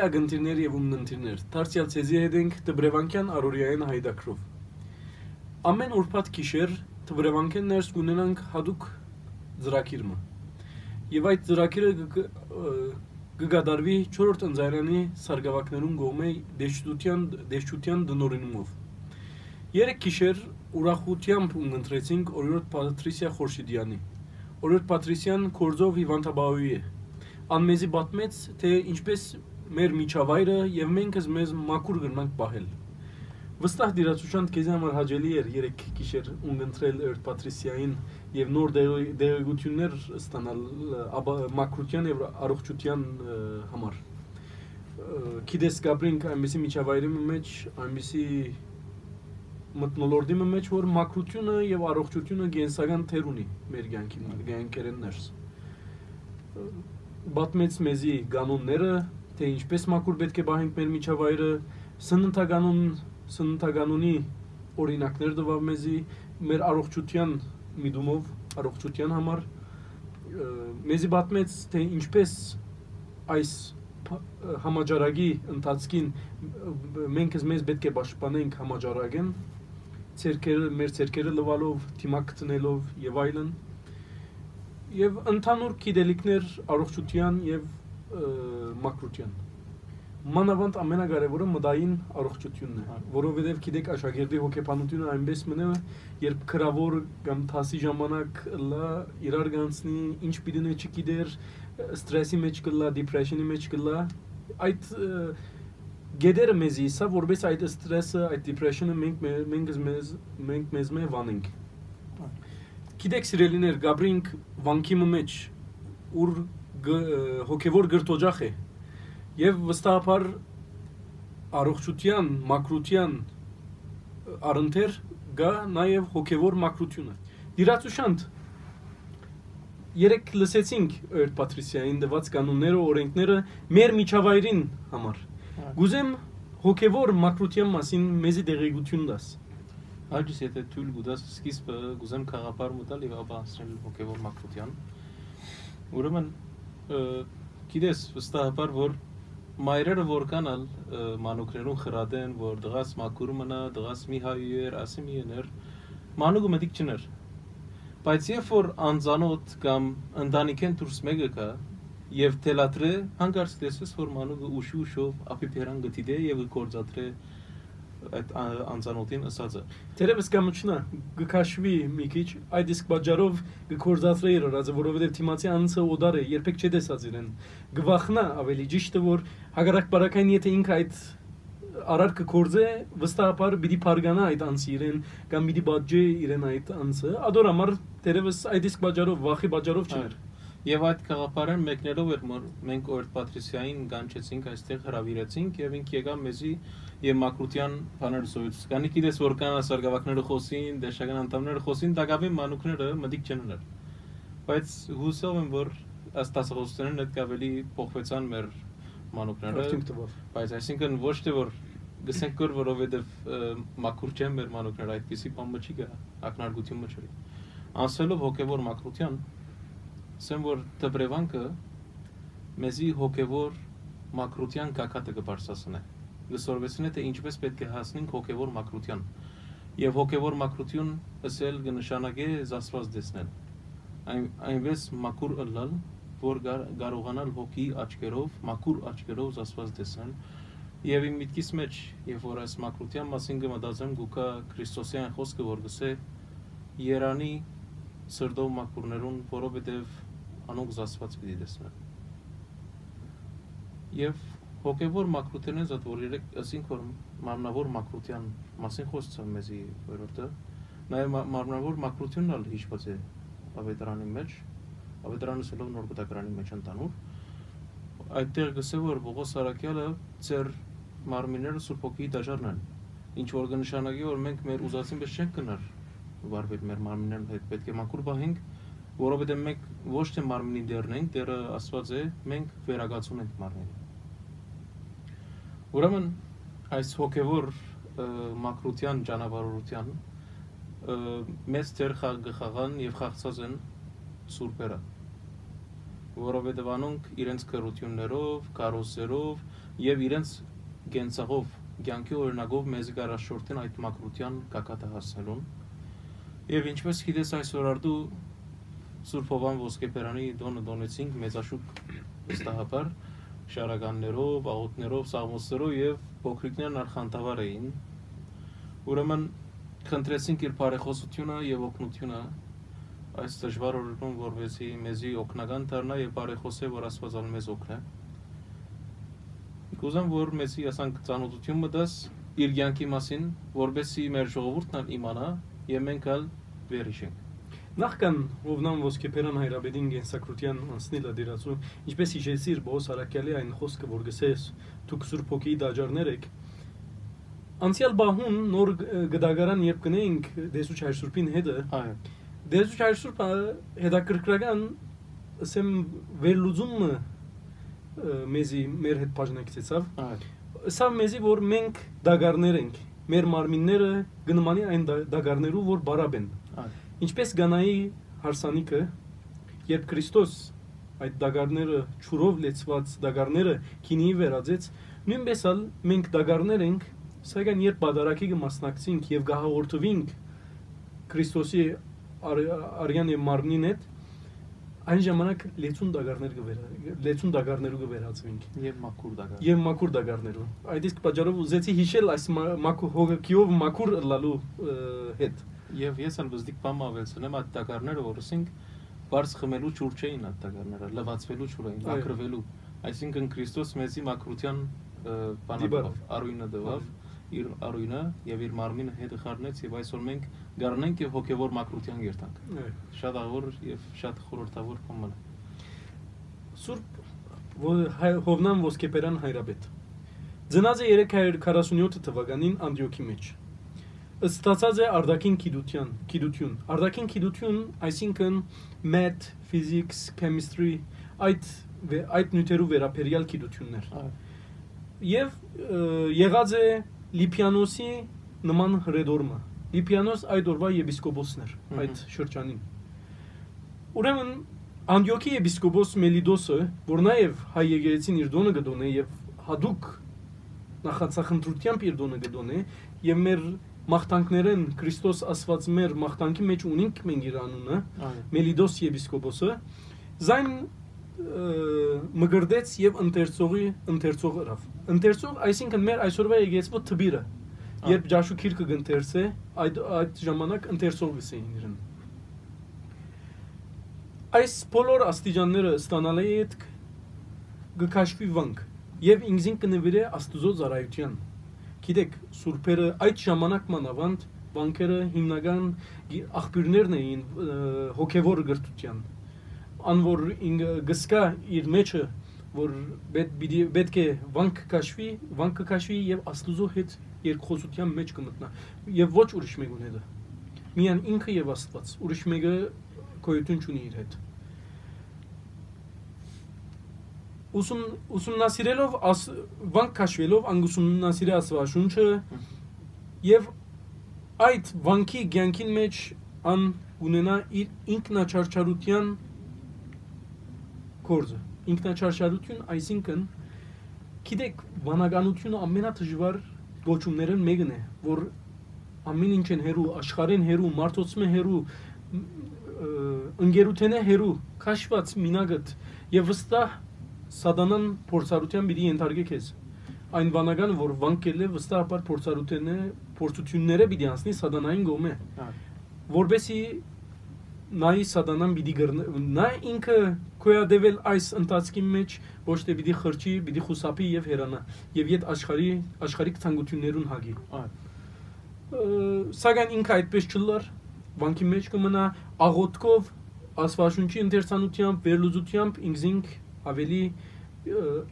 Սիրելի ագընտիրներ եւ ումնընտիրներ, դարձյալ ցեզի հետ ենք Տբրևանկյան Արորիային հայդակրով։ Ամեն ուրբաթ գիշեր Տբրևանկեն ներս կունենանք հadouk ծրակիրը։ Եվ այդ ծրակիրը կգադարվի 4-րդ ընձայրանի սարգսակներուն գոմե դեշտության դեշտության դնորինումով։ Երեք գիշեր ուրախությամբ ունընտրեցինք օրիորդ Պատրիսիա Խորշիդյանի։ Օրիորդ Պատրիսյան կորձով Իվանտաբաուի է անմեզի պատմեց, թե ինչպես մեր միջավայրը եւ մենք մեզ մաքուր գնանք պահել։ Վստահ դիրացուշան քեզի համար հաջելի էր 3 գիշեր ունընտրել Էրտ Պատրիսիային եւ նոր դեղեցություններ ստանալ մաքրության եւ առողջության համար։ Գիտես Գաբրինք այնպեսի միջավայրի մեջ, այնպեսի մտնոլորտի մեջ, որ մաքրությունը եւ առողջությունը գենսական թեր ունի մեր կյանքի, կյանքերներս բատմեց մեզի կանոնները, թե ինչպես մաքուր պետք է բահենք մեր միջավայրը, սննդականուն սննդականունի օրինակներ տվավ մեզի մեր առողջության միտումով առողջության համար մեզի բատմեց թե ինչպես այս համաճարակի ընթացքին մենք մեզ պետք է պաշտպանենք համաճարակեն ցերկերը մեր ցերկերը լվալով, թիմակ գտնելով եւ այլն եւ ընդհանուր գիտելիքներ առողջության եւ մակրության մանավանդ ամենակարևորը մտային առողջությունն է որովհետեւ գիտեք աշակերտի հոգեբանությունը այնպես մնա երբ քրավոր կամ թասի ժամանակ լա իրար գանցնի ինչ պիտի չգիտեր ստրեսի մեջ կլա դիպրեսիոնի մեջ կլա այդ գեդերը մեզի սա որպես այդ ստրեսը այդ դիպրեսիոնը մենք մենք մեզ մենք մեզ մե վանենք Գիտեք սիրելիներ, Գաբրինք վանքի մեջ ուր հոգևոր գրտոջախ է եւ վստահաբար առողջության, մակրության առընթեր գա նաեւ հոգևոր մակրությունը։ Դիրացուշանտ երեք լսեցինք Էրտ Պատրիսիային դված կանոնները, օրենքները մեր միջավայրին համար։ Գուզեմ հոգևոր մակրության մասին մեզի դեղեցություն դաս։ Այդպես եթե թույլ գուտաս սկիզբը գուզեմ խաղապար մտալ եւ ապա անցնել հոգեվոր մակրության։ Ուրեմն գիտես վստահաբար որ մայրերը որքանալ մանուկներուն խրադեն որ դղաս մակուր մնա, դղաս մի հայեր, ասի մի եներ, մանուկը մտիկ չներ։ Բայց երբ որ անծանոթ կամ ընտանիքեն դուրս մեկը կա եւ թելատրե հանգարց տեսես որ մանուկը ուշի ուշով ապիպերան գտիդե եւ գործադրե այդ անծանոթին ասածը Տերևս կամուչնա գքաշվի մի քիչ այդ իսկ բաժարով գործածրե իր ռազը որովհետև թիմացի անցը օդար է երբեք չի տեսած իրեն գվախնա ավելի ճիշտը որ հագարակ բարակային եթե ինքը այդ արարքը կորձե վստահաբար պիտի փարգանա այդ անցի իրեն կամ պիտի բաժե իրեն այդ անցը ադորամար տերևս այդ իսկ բաժարով վախի բաժարով չներ Եվ այդ գաղափարեն մեկներով էր մենք օրդ Պատրիսիային գանչեցինք այստեղ հravirեցինք եւ ինք եկա մեզի եւ մակրության բաներ սոյց։ Կանի գիտես որ կան ասարգավակները խոսին, դեշական անդամները խոսին, դակավին մանուկները մտիկ չեն ուներ։ Բայց հուսով եմ որ աստասողություններն այդ կավելի փոխվեցան մեր մանուկները։ Բայց այսինքն ոչ թե որ գսենք որ որովհետեւ մակուր չեն մեր մանուկները այդպեսի բան մչի գա ակնարկություն մչի։ Անսելով հոգեվոր մակրության, ասեմ որ դբրևանքը մեզի հոգեվոր մակրության կակատը կբարձրացնե լսորվեցնե թե ինչպես պետք է հասնենք հոգևոր մակրության եւ հոգևոր մակրություն ըսել կնշանակե զասված դեսնել այն այնպես մակուր ըլլալ որ կարողանալ հոգի աչքերով մակուր աչքերով զասված դեսնել եւ իմ միտքիս մեջ երբ որ այս մակրության մասին կմտածեմ գուկա քրիստոսյան խոսքը որ գսե. Երանի սրդով մակուրներուն որովհետեւ անոնք զասված պիտի դեսնեն եւ հոգևոր մակրութենեն զատ որ երեք ասինք որ մարմնավոր մակրության մասին խոսցավ մեզի վերորտը նաև մարմնավոր մակրությունն ալ հիշված է ավետարանի մեջ ավետարանը սելով նոր գտակարանի մեջ ընդանուր այդտեղ գսե որ Բողոս Արաքյալը ծեր մարմինները Սուրբ Հոգի դաժարն են ինչ որ կնշանակի որ մենք մեր ուզածին պես չենք գնար վարվել մեր մարմիններն հետ պետք է մակուր բահենք որովհետև մենք ոչ թե մարմինի դերն ենք դերը Աստված է մենք վերագացում ենք մարմինը Ուրեմն այս հոգևոր մակրության ճանապարհորության մեծ դեր գխաղան եւ խաղցած են սուրբերը որովհետև անոնք իրենց կրություններով, կարոսերով, եւ իրենց գենցաղով կյանքի օրինակով մեզ գարաշորտեն այդ մակրության կակատը հասնելուն եւ ինչպես գիտես այսօր արդու Սուրբ Հովան ոսկեբերանի դոնը դոնեցինք մեծաշուկ վստահաբար շարականներով, աղոթներով, սաղմոսներով եւ փոքրիկներն արխանտավար էին։ Ուրեմն խնդրեցինք իր բարեխոսությունը եւ օգնությունը այս դժվար օրերում որվեցի մեզի օգնական դառնա եւ բարեխոսե որ Աստվածան մեզ օգնե։ Կուզեմ որ մեզի ասանք ծանոթություն մտած իր յանքի մասին, որբեսի մեր ժողովուրդն իմանա եւ մենք ալ վերիշենք։ Նախքան ովնան ոսկեփերան հայրաբեդին գենսակրության անցնելը դերացու, ինչպես հիշեցիր Բոս Արաքյալի այն խոսքը, որ գսես դուք Սուրբ Հոգի դաջարներ եք, անցյալ բահուն նոր գդագարան երբ կնեինք Դեսուչ Հայրսուրբին հետը, Այո։ Դեսուչ Հայրսուրբը հետաքրքրական ասեմ վերլուծումը մեզի մեր հետ բաժնակցեցավ։ Այո։ Սա մեզի որ մենք դագարներ ենք, մեր մարմինները գնմանի այն դագարներու որ բարապ են։ Այո։ Ինչպես Գանայի հարսանիքը, երբ Քրիստոս այդ դագարները ճուրով լեցված դագարները քինի վերածեց, նույնպես ալ մենք դագարներ ենք, սակայն երբ բادرակի մասնակցինք եւ գահաղորդվինք Քրիստոսի արյան եւ մարմնին հետ, այն ժամանակ լեցուն դագարներ կվերա լեցուն դագարներու կվերածվինք եւ մաքուր դագար եւ մաքուր դագարներու այդ իսկ պատճառով ուզեցի հիշել այս մաքուր հոգեով մաքուր լալու հետ Եվ ես ալ բզդիկ բամ ավելցնեմ այդ դակարները, որ ասենք բարձ խմելու ճուր չէին այդ դակարները, լվացվելու ճուր էին, ակրվելու։ Այսինքն Քրիստոս մեզի Դիբար։ տվավ, արույնը տվավ, իր արույնը եւ իր մարմինը հետը խառնեց եւ այսօր մենք գառնենք եւ հոգեվոր մակրության երթանք։ Այո։ Շատ աղոր եւ շատ խորհրդավոր կոմալ։ Սուրբ ո- հայ- Հովնան ոսկեպերան հայրաբեդ։ Ծնած է 347 թվականին Անդիոքի մեջ։ Ստացած է արտաքին գիտության, գիտություն։ Արտաքին գիտություն, այսինքն math, physics, chemistry, այդ այդ նյութերու վերաբերյալ գիտություններ։ Այո։ Եվ եղած է Լիփիանոսի նման հրեդորմը։ Լիփիանոս այդ օրվա եպիսկոպոսն էր այդ շրջանին։ Ուրեմն Անդիոքի եպիսկոպոս Մելիդոսը, որ նաև հայ եկեղեցին իր դոնը գտոնե եւ հadouk նախածախնդրությամբ իր դոնը գտոնե եւ մեր մախտանքներեն Քրիստոս ասված մեր մախտանքի մեջ ունենք մենք իր անունը Մելիդոս եպիսկոպոսը զայն մգրդեց եւ ընթերցողի ընթերցող ըրավ։ Ընթերցող, այսինքն մեր այսօրվա եկեցվո թբիրը։. Երբ ջաշու քիրքը գընթերցե, այդ այդ ժամանակ ընթերցող գսեին իրեն։ Այս բոլոր աստիճանները ստանալի հետ գկաշվի վանք եւ ինքզին կնվիրե Աստուծո ծառայության։ Գիտեք, սուրբերը այդ ժամանակ մանավանդ վանքերը հիմնական աղբյուրներն էին հոգևոր գրթության անոր ինքը գսկա իր մեջը որ պետք է վանք կաշվի, վանքը կաշվի եւ Աստուծո հետ երկխոսության մեջ կմտնա եւ ոչ ուրիշ մեկուն հետը։ Միան ինքը եւ Աստված, ուրիշ մեկը գոյություն չունի իր հետ։ Ուսում ուսումնասիրելով աս, վանք կաշվելով անգուսումնասիրի Աստվածաշունչը եւ այդ վանքի ցանկին մեջ ան ունենա իր ինքնաչարչարության կորձը ինքնաչարչարություն այսինքն գիտեք վանականությունը ամենադժվար գոչումներն մեկն է որ ամեն ինչ են հերու աշխարհեն հերու մարդոցմե հերու ընկերութենե հերու քաշված մինագդ եւ վստահ սատանան փորձառության պիտի ենթարկե քեզ այն վանական որ վանկել է վստահաբար փորձառութենը փորձությունները պիտի անցնի սատանային գոմե Այո։ որբեսի նայ սատանան պիտի նա ինքը կոյադեվել այս ընթացքի մեջ ոչ թե պիտի խրճի, պիտի խուսափի եւ հերանա եւ իդ աշխարհի աշխարհիկ ցանկություններուն հագի։ Ը, Սակայն ինքը այդպես չլար, բանկի մեջ կմնա աղոթքով, աստվածաշունչի ընթերցանությամբ, վերլուծությամբ ինքզինք ավելի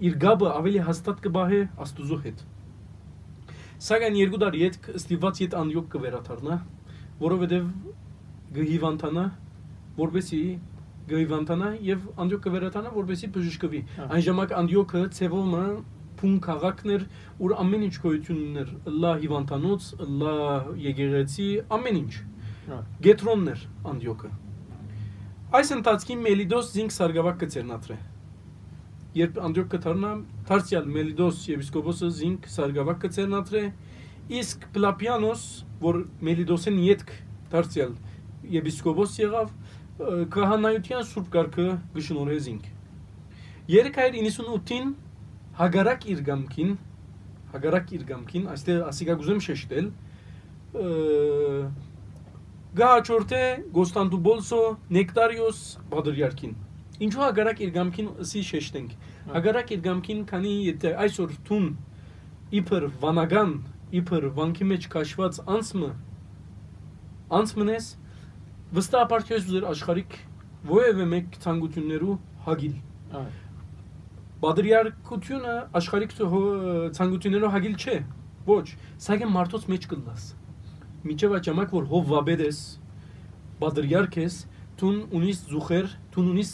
իր գաբը ավելի հաստատ կբահե աստուծո հետ։ Սակայն երկու դար յետ ստիված յետ անյոկ կվերաթարնա, որովհետև գհիվանտանա, որբեսի գհիվանտանա եւ անյոկ կվերաթանա, որբեսի բժշկվի։ Այն ժամանակ անյոկը ցևոմը փուն քաղաքներ, ուր ամեն ինչ գոյություն ուներ, լա հիվանտանոց, լա եկեղեցի, ամեն ինչ Այո։ երբ Անդրոկ կդառնա Թարսիալ Մելիդոս եպիսկոպոսը զինք սարգավակ կցերնատրե իսկ Պլապիանոս որ Մելիդոսեն յետք Թարսիալ եպիսկոպոս եղավ քահանայության սուրբ կարգը գշնորհե զինք 398-ին հագարակ իր գամքին հագարակ իր գամքին այստեղ ասիկա գուզեմ շեշտել գաչորթե Գոստանդուբոլսո Նեկտարիոս Բադրյարքին ինչու հագարակ իր գամքին ասի շեշտենք հագարակ իր գամքին քանի եթե այսօր թուն իբր վանական իբր վանքի մեջ քաշված անցմը անցմնես վստահ ապարքես ուզեր աշխարհիկ ովևէ մեկ ցանկություններու հագիլ Բադրիարքությունը աշխարհիկ ցանկություններով հագիլ չէ։ Ոչ, սակայն մարդոց մեջ կլաս։ Միջև աճամակ որ հով վաբեդես, բադրիարք ես, տուն ունիս զուխեր, տուն ունիս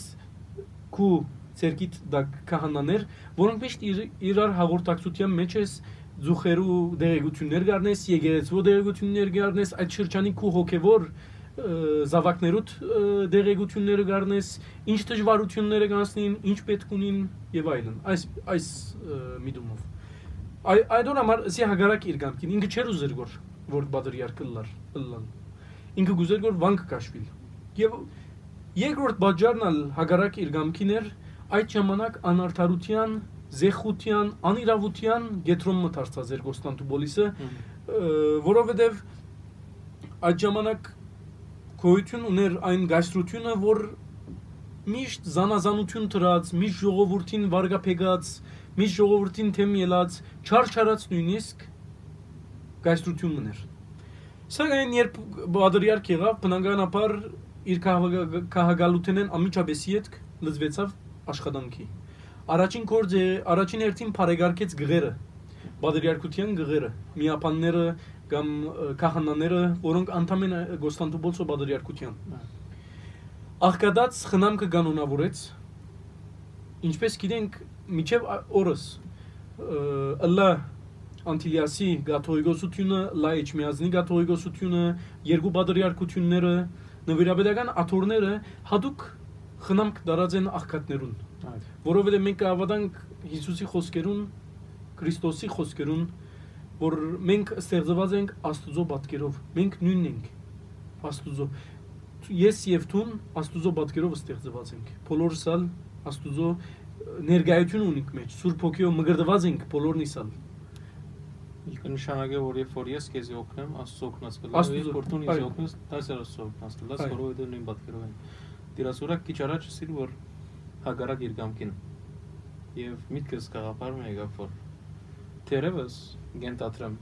քու ցերկիտ դա քահանաներ, որոնք միշտ իր, իրար հաղորդակցության մեջ ես զուխերու դերեկություններ գարնես, եկեղեցու դերեկություններ գարնես, այդ շրջանի քու հոգևոր զավակներուդ դեղեցությունները գառնես, ինչ դժվարությունները կանցնին, ինչ պետք ունին եւ այլն։ Այս այս միտումով։ Այ այդոն համար սի հագարակ իր գամքին ինքը չեր ուզեր որ որ բադրիար կլար լան։ Ինքը գուզեր որ վանք կաշվիլ։ Եվ երկրորդ բաժարնալ հագարակ իր գամքին էր այդ ժամանակ անարթարության զեխության, անիրավության գետրոմ մտարծած էր Կոստանդնուպոլիսը, որովհետև այդ ժամանակ գոյություն ուներ այն գայստրությունը, որ միշտ զանազանություն դրած, միշտ ժողովրդին վարգապեգած, միշտ ժողովրդին թեմ ելած, չարչարած նույնիսկ գայստրություն ուներ։ Սակայն երբ Բադրիարք եղավ, բնականաբար իր քաղաքագալութենեն ամիջաբեսի հետ լծվեցավ աշխատանքի։ Առաջին կորձը առաջին հերթին բարեգարկեց գղերը, բادرյարքության գղերը, միապանները կամ քահանաները, որոնք անդամեն Գոստանդուբոլսո բادرյարքության։ Աղկադած խնամքը կանոնավորեց, ինչպես գիտենք, միջև օրս Ալլա Անտիլիասի գաթողիկոսությունը, Լայիչ Միազնի գաթողիկոսությունը, երկու բادرյարքությունները, նվիրաբեդական աթորները հadouk խնամք դարած են աղքատներուն։ Որովհետև մենք կհավատանք Հիսուսի խոսքերուն, Քրիստոսի խոսքերուն, որ մենք ստեղծված ենք Աստուծո պատկերով։ Մենք նույնն ենք Աստուծո։ Ես եւ ցուն Աստուծո պատկերով ստեղծված ենք։ Բոլորս ալ Աստուծո ներգայություն ունենք մեջ։ Սուրբ ոգիով մգրդված ենք բոլորնից ալ։ Իսկ նշանակե որ երբ որ ես քեզ օգնեմ, Աստծո օգնած կլա, երբ որ դու ինձ օգնես, դաս էր Աստծո օգնած կլա, որովհետեւ դու նույն պատկերով են։ Դիրասուրակ քիչ առաջ ասիր որ հագարակ իր գամքին։ Եվ միտքս գաղափարում եկավ որ Տերևս գենտատրեմ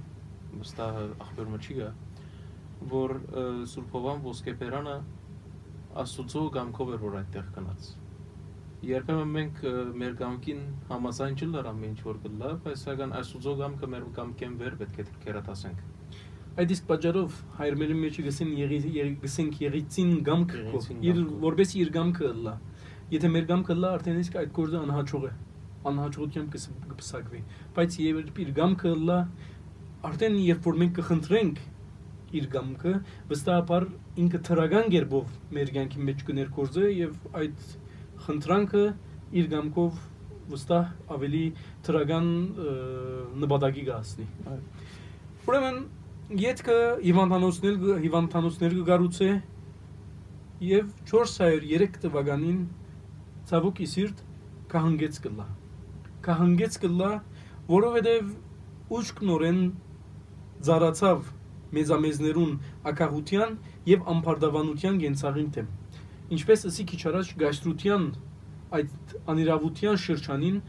վստահ ախբերումը չի գա որ Սուրբ Հովան ոսկեպերանը Աստուծո գամքով էր որ այդտեղ կնաց երբեմն մենք մեր գամքին համաձայն չլար ամեն ինչ որ կլա բայց սակայն Աստուծո գամքը մեր գամքեն վեր պետք է կերատասենք այդ իսկ պատճառով հայրմերի մեջ գսեն գսենք եղիցին գամքը իր որպես իր գամքը լա եթե մեր գամքը լա արդեն իսկ այդ գործը անհաջող է անհաջողությամբ կպսակվի բայց երբ իր գամքը լա արդեն երբ որ մենք կխնդրենք իր գամքը վստահաբար ինքը թրագան գերբով մեր կյանքի մեջ կներկորձե եւ այդ խնդրանքը իր գամքով վստահ ավելի թրագան նպատակի կհասնի ուրեմն յետքը հիվանդանոցներ հիվանդանոցներ կգառուցե եւ 403 թվականին ցավոք իսիրտ կհանգեց կլա կհանգեց կլա, որովհետև ուշքնորեն զարացավ մեզամեզներուն ակահության եւ ամփարդավանության գենցաղին թեմ։ Ինչպես ասի քիչ առաջ գաշտրության այդ անիրավության շրջանին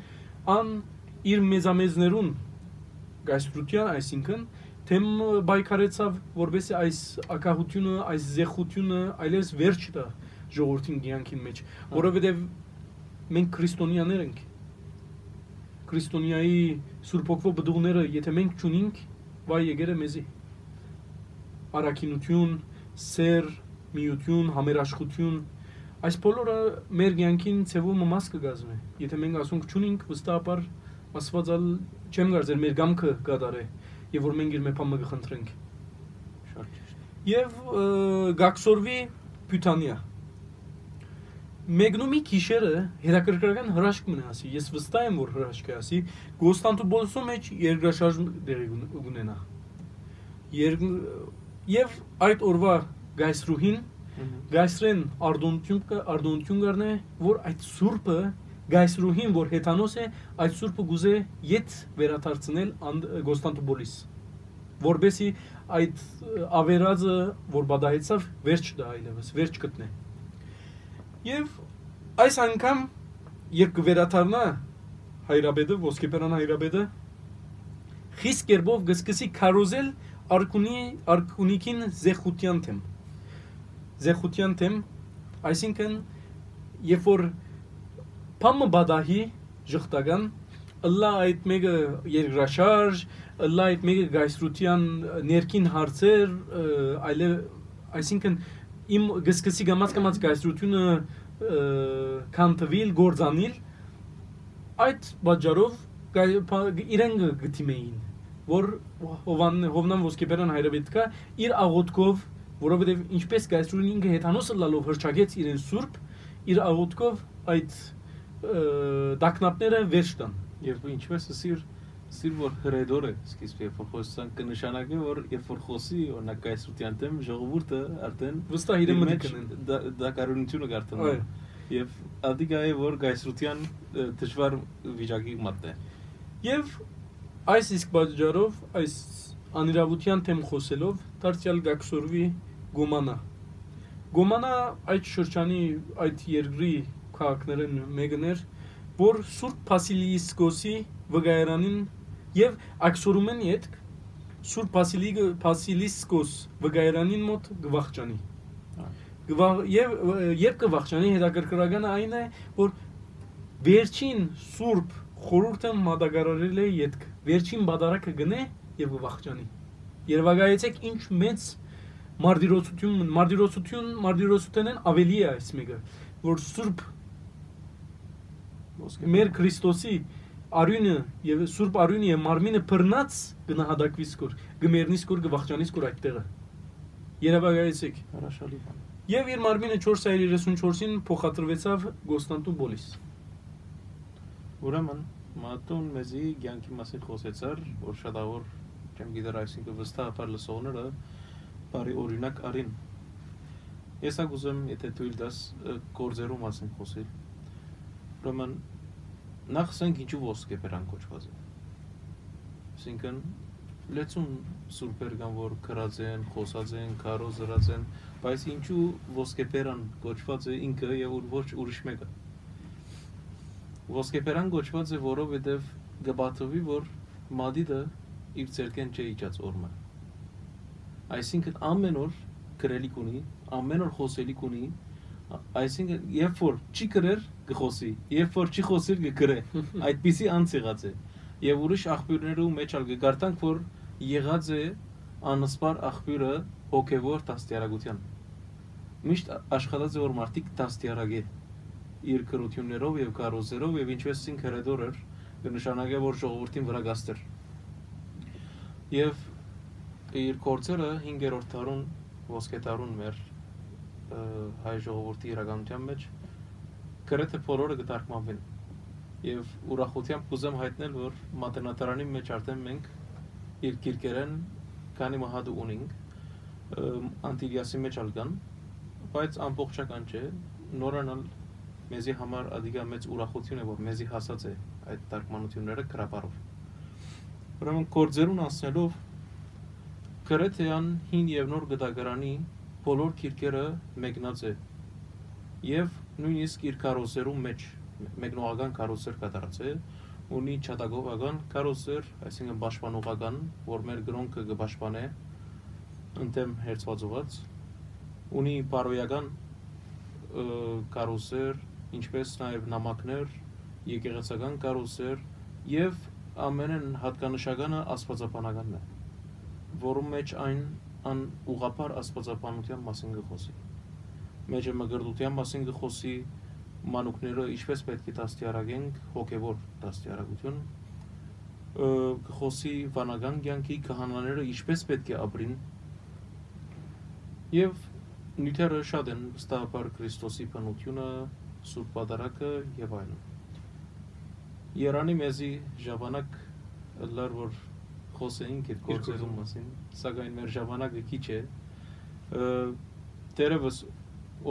ան իր մեզամեզներուն գաշտրության, այսինքն թեմ բայկարեցավ, որովհետեւ այս ակահությունը, այս զեղությունը այլևս վերջ տա ժողովրդին կյանքին մեջ, որովհետեւ մենք քրիստոնյաներ ենք քրիստոնյայի Սուրբ ոգվո բդուղները, եթե մենք ճունինք, վայ եկերը մեզի։ Արաքինություն, սեր, միություն, համերաշխություն, այս բոլորը մեր կյանքին ցևում մաս կգազմի։ Եթե մենք ասենք ճունինք, վստահաբար Աստվածալ չեմ կարծեր մեր գամքը կդարե, եւ որ մենք իր մեփամը կխնդրենք։ Շատ ճիշտ։ Եվ գաքսորվի Բյուտանիա։ Մեգնումի քիշերը հետաքրքրական հրաշք մնա ասի։ Ես վստահ եմ, որ հրաշք է ասի։ Կոստանտոպոլսո մեջ երկրաշարժ դերի ունենա։ Երբ եւ այդ օրվա գայսրուհին գայսրեն արդոնություն արդոնություն գարնե, որ այդ սուրբը գայսրուհին, որ հեթանոս է, այդ սուրբը գուզե յետ վերադարձնել Կոստանտոպոլիս որբեսի այդ ավերածը որ բադահեցավ վերջ դա այլևս վերջ գտնե եւ այս անգամ երբ կվերաթարնա հայրաբեդը ոսկեպերան հայրաբեդը խիստ կերպով գսկսի քարոզել արքունի արքունիկին զեխության թեմ զեխության թեմ այսինքն երբ որ փամը բադահի ժխտական ըլլա այդ մեկը երկրաշարժ ըլլա այդ մեկը գայսրության ներքին հարցեր այլ այսինքն իմ գսկսի գամած կամած գայսրությունը կանտվիլ գործանիլ այդ բաժարով իրեն գտիմեին որ հովան հովնան ոսկեբերան հայրաբետկա իր աղոթքով որովհետև ինչպես գայսրունին ինքը հետանոսը լալով հրճագեց իրեն սուրբ իր աղոթքով այդ դակնապները վերջ տան եւ ինչպես սիր սիր որ հրեդոր է սկիզբ երբ որ խոսան կնշանակի որ երբ որ խոսի օրինակ գայսրության դեմ ժողովուրդը արդեն վստահ իրեն մտքնեն դա կարունությունը գարտանում եւ ադիգա է որ գայսրության դժվար վիճակի մատնե եւ այս իսկ բաժարով այս անիրավության թեմ խոսելով դարձյալ գաքսորվի գոմանա գոմանա այդ շրջանի այդ երկրի քաղաքներն մեկն էր որ Սուրբ Փասիլիսկոսի վգայարանին եւ աքսորումեն յետք Սուրբ Փասիլիկը Փասիլիսկոս վգայարանին մոտ գվախճանի եւ երբ կվախճանի հետաքրքրականը այն է որ վերջին սուրբ խորհուրդը մատակարարել է յետք վերջին բադարակը գնե եւ կվախճանի երևակայեցեք ինչ մեծ մարտիրոսություն մարտիրոսություն մարտիրոսությունն ավելի է այս մեկը որ սուրբ մեր Քրիստոսի արյունը եւ սուրբ արյունը եւ մարմինը բռնած գնահատակվի սկոր գմերնի սկոր գվախճանի սկոր այդտեղը երևակայեցեք հրաշալի բան Եվ իր մարմինը 434-ին փոխադրվեցավ Գոստանտուպոլիս։ Ուրեմն Մատուն մեզի ցանկի մասին խոսեցար, որ շատավոր չեմ գիտեր այսինքն վստահաբար լսողները բարի օրինակ արին։ Ես ագուզեմ, եթե թույլ տաս կորձերու մասին խոսել։ Ուրեմն նախ ասենք ինչու ոսկե բերան կոչված է։ Այսինքն լեցուն սուրբեր կան, որ քրած են, խոսած են, քարոզ զրած են, բայց ինչու ոսկեպերան կոչված է ինքը եւ ոչ ուրիշ մեկը։ Ոսկեպերան կոչված է, որովհետեւ գբաթովի, որ մադիդը իր ցերկեն չէ իջած օրմը։ Այսինքն ամեն օր գրելիք ունի, ամեն օր խոսելիք ունի, այսինքն երբ որ չի գրեր գխոսի, երբ որ չի խոսիր գգրե։ Այդպիսի անց եղած է եւ ուրիշ աղբյուրներու մեջ ալ կգարտանք որ եղած է անսպար աղբյուրը հոգեվոր դաստիարակության միշտ աշխատած է որ մարդիկ դաստիարակե իր քրություններով եւ կարոզերով եւ ինչպես ինք հրեդոր էր կնշանակե որ ժողովրդին վրա գաստեր եւ իր կորցերը 5-րդ դարուն ոսկե դարուն մեր հայ ժողովրդի իրականության մեջ գրեթե բոլորը կդարկմանվեն եւ ուրախությամբ կուզեմ հայտնել, որ մատենատարանի մեջ արդեն մենք իր գիրկերեն քանի մահադ ունենք անտիլիասի մեջ ալգան, բայց ամբողջական չէ, նորանալ մեզի համար ադիգա մեծ ուրախություն է, որ մեզի հասած է այդ տարկմանությունները գրաբարով։ Ուրեմն կորձերուն անցնելով գրեթեան հին եւ նոր գդագրանի բոլոր քիրկերը մեկնած է եւ նույնիսկ իր կարոսերու մեջ մեկնողական կարոսեր կատարածել, ունի չատագովական կարոսեր, այսինքն պաշտպանողական, որ մեր գրոնքը կպաշտպանե ընդեմ հերցվածված, ունի բարոյական կարոսեր, ինչպես նաև նամակներ, եկեղեցական կարոսեր եւ ամենեն հատկանշականը աստվածապանականն է, որում մեջ այն ան ուղապար աստվածապանության մասին գխոսի։ Մեջը մգրդության մասին գխոսի, մանուկները ինչպես պետք է դաստիարակենք հոգևոր դաստիարակություն կխոսի վանական կյանքի քահանաները ինչպես պետք է ապրին եւ նյութերը շատ են վստահաբար Քրիստոսի բնությունը Սուրբ Պատարագը եւ այլն։ Երանի մեզի ժամանակ լար որ խոսեինք այդ գործերու մասին, սակայն մեր ժամանակը քիչ է։ Տերևս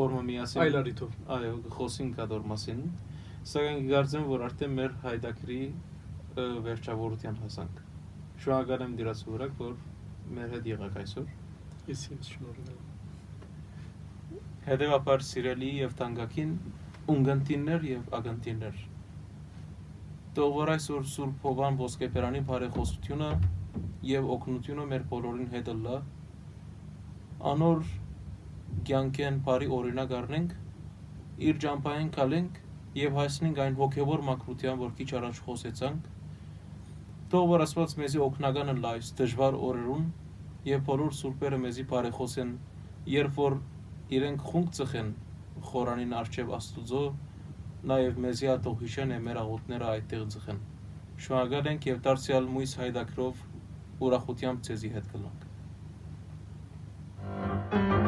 օրը միասին այլ արիթով։ Այո, խոսին կադոր մասին։ Սակայն գարձեմ, որ արդեն մեր հայդակրի վերջավորության հասանք։ Շնորհակալ եմ դրաց վրա, որ մեր հետ եղաք այսօր։ Ես ինձ շնորհակալ եմ։ Հետևաբար սիրելի եւ տանգակին ունգընտիններ եւ ագընտիններ Թող որ այսօր Սուրբ Հովան ոսկեբերանի բարեխոսությունը եւ օգնությունը մեր բոլորին հետ լա անոր կյանքեն բարի օրինակ առնենք իր ջամփային կալենք եւ հասնենք այն հոգեվոր մակրության որ քիչ առաջ խոսեցանք թող որ Աստված մեզի օգնականը լայս դժվար օրերուն եւ բոլոր սուրբերը մեզի բարեխոսեն երբ որ իրենք խունկ ծխեն խորանին արչև Աստուծո նաև մեզի ատող հիշեն է մեր աղոտները այդտեղ ձխեն։ Շնորհակալ ենք եւ դարձյալ մույս հայդակրով ուրախությամբ ցեզի հետ կլանք։ Thank you.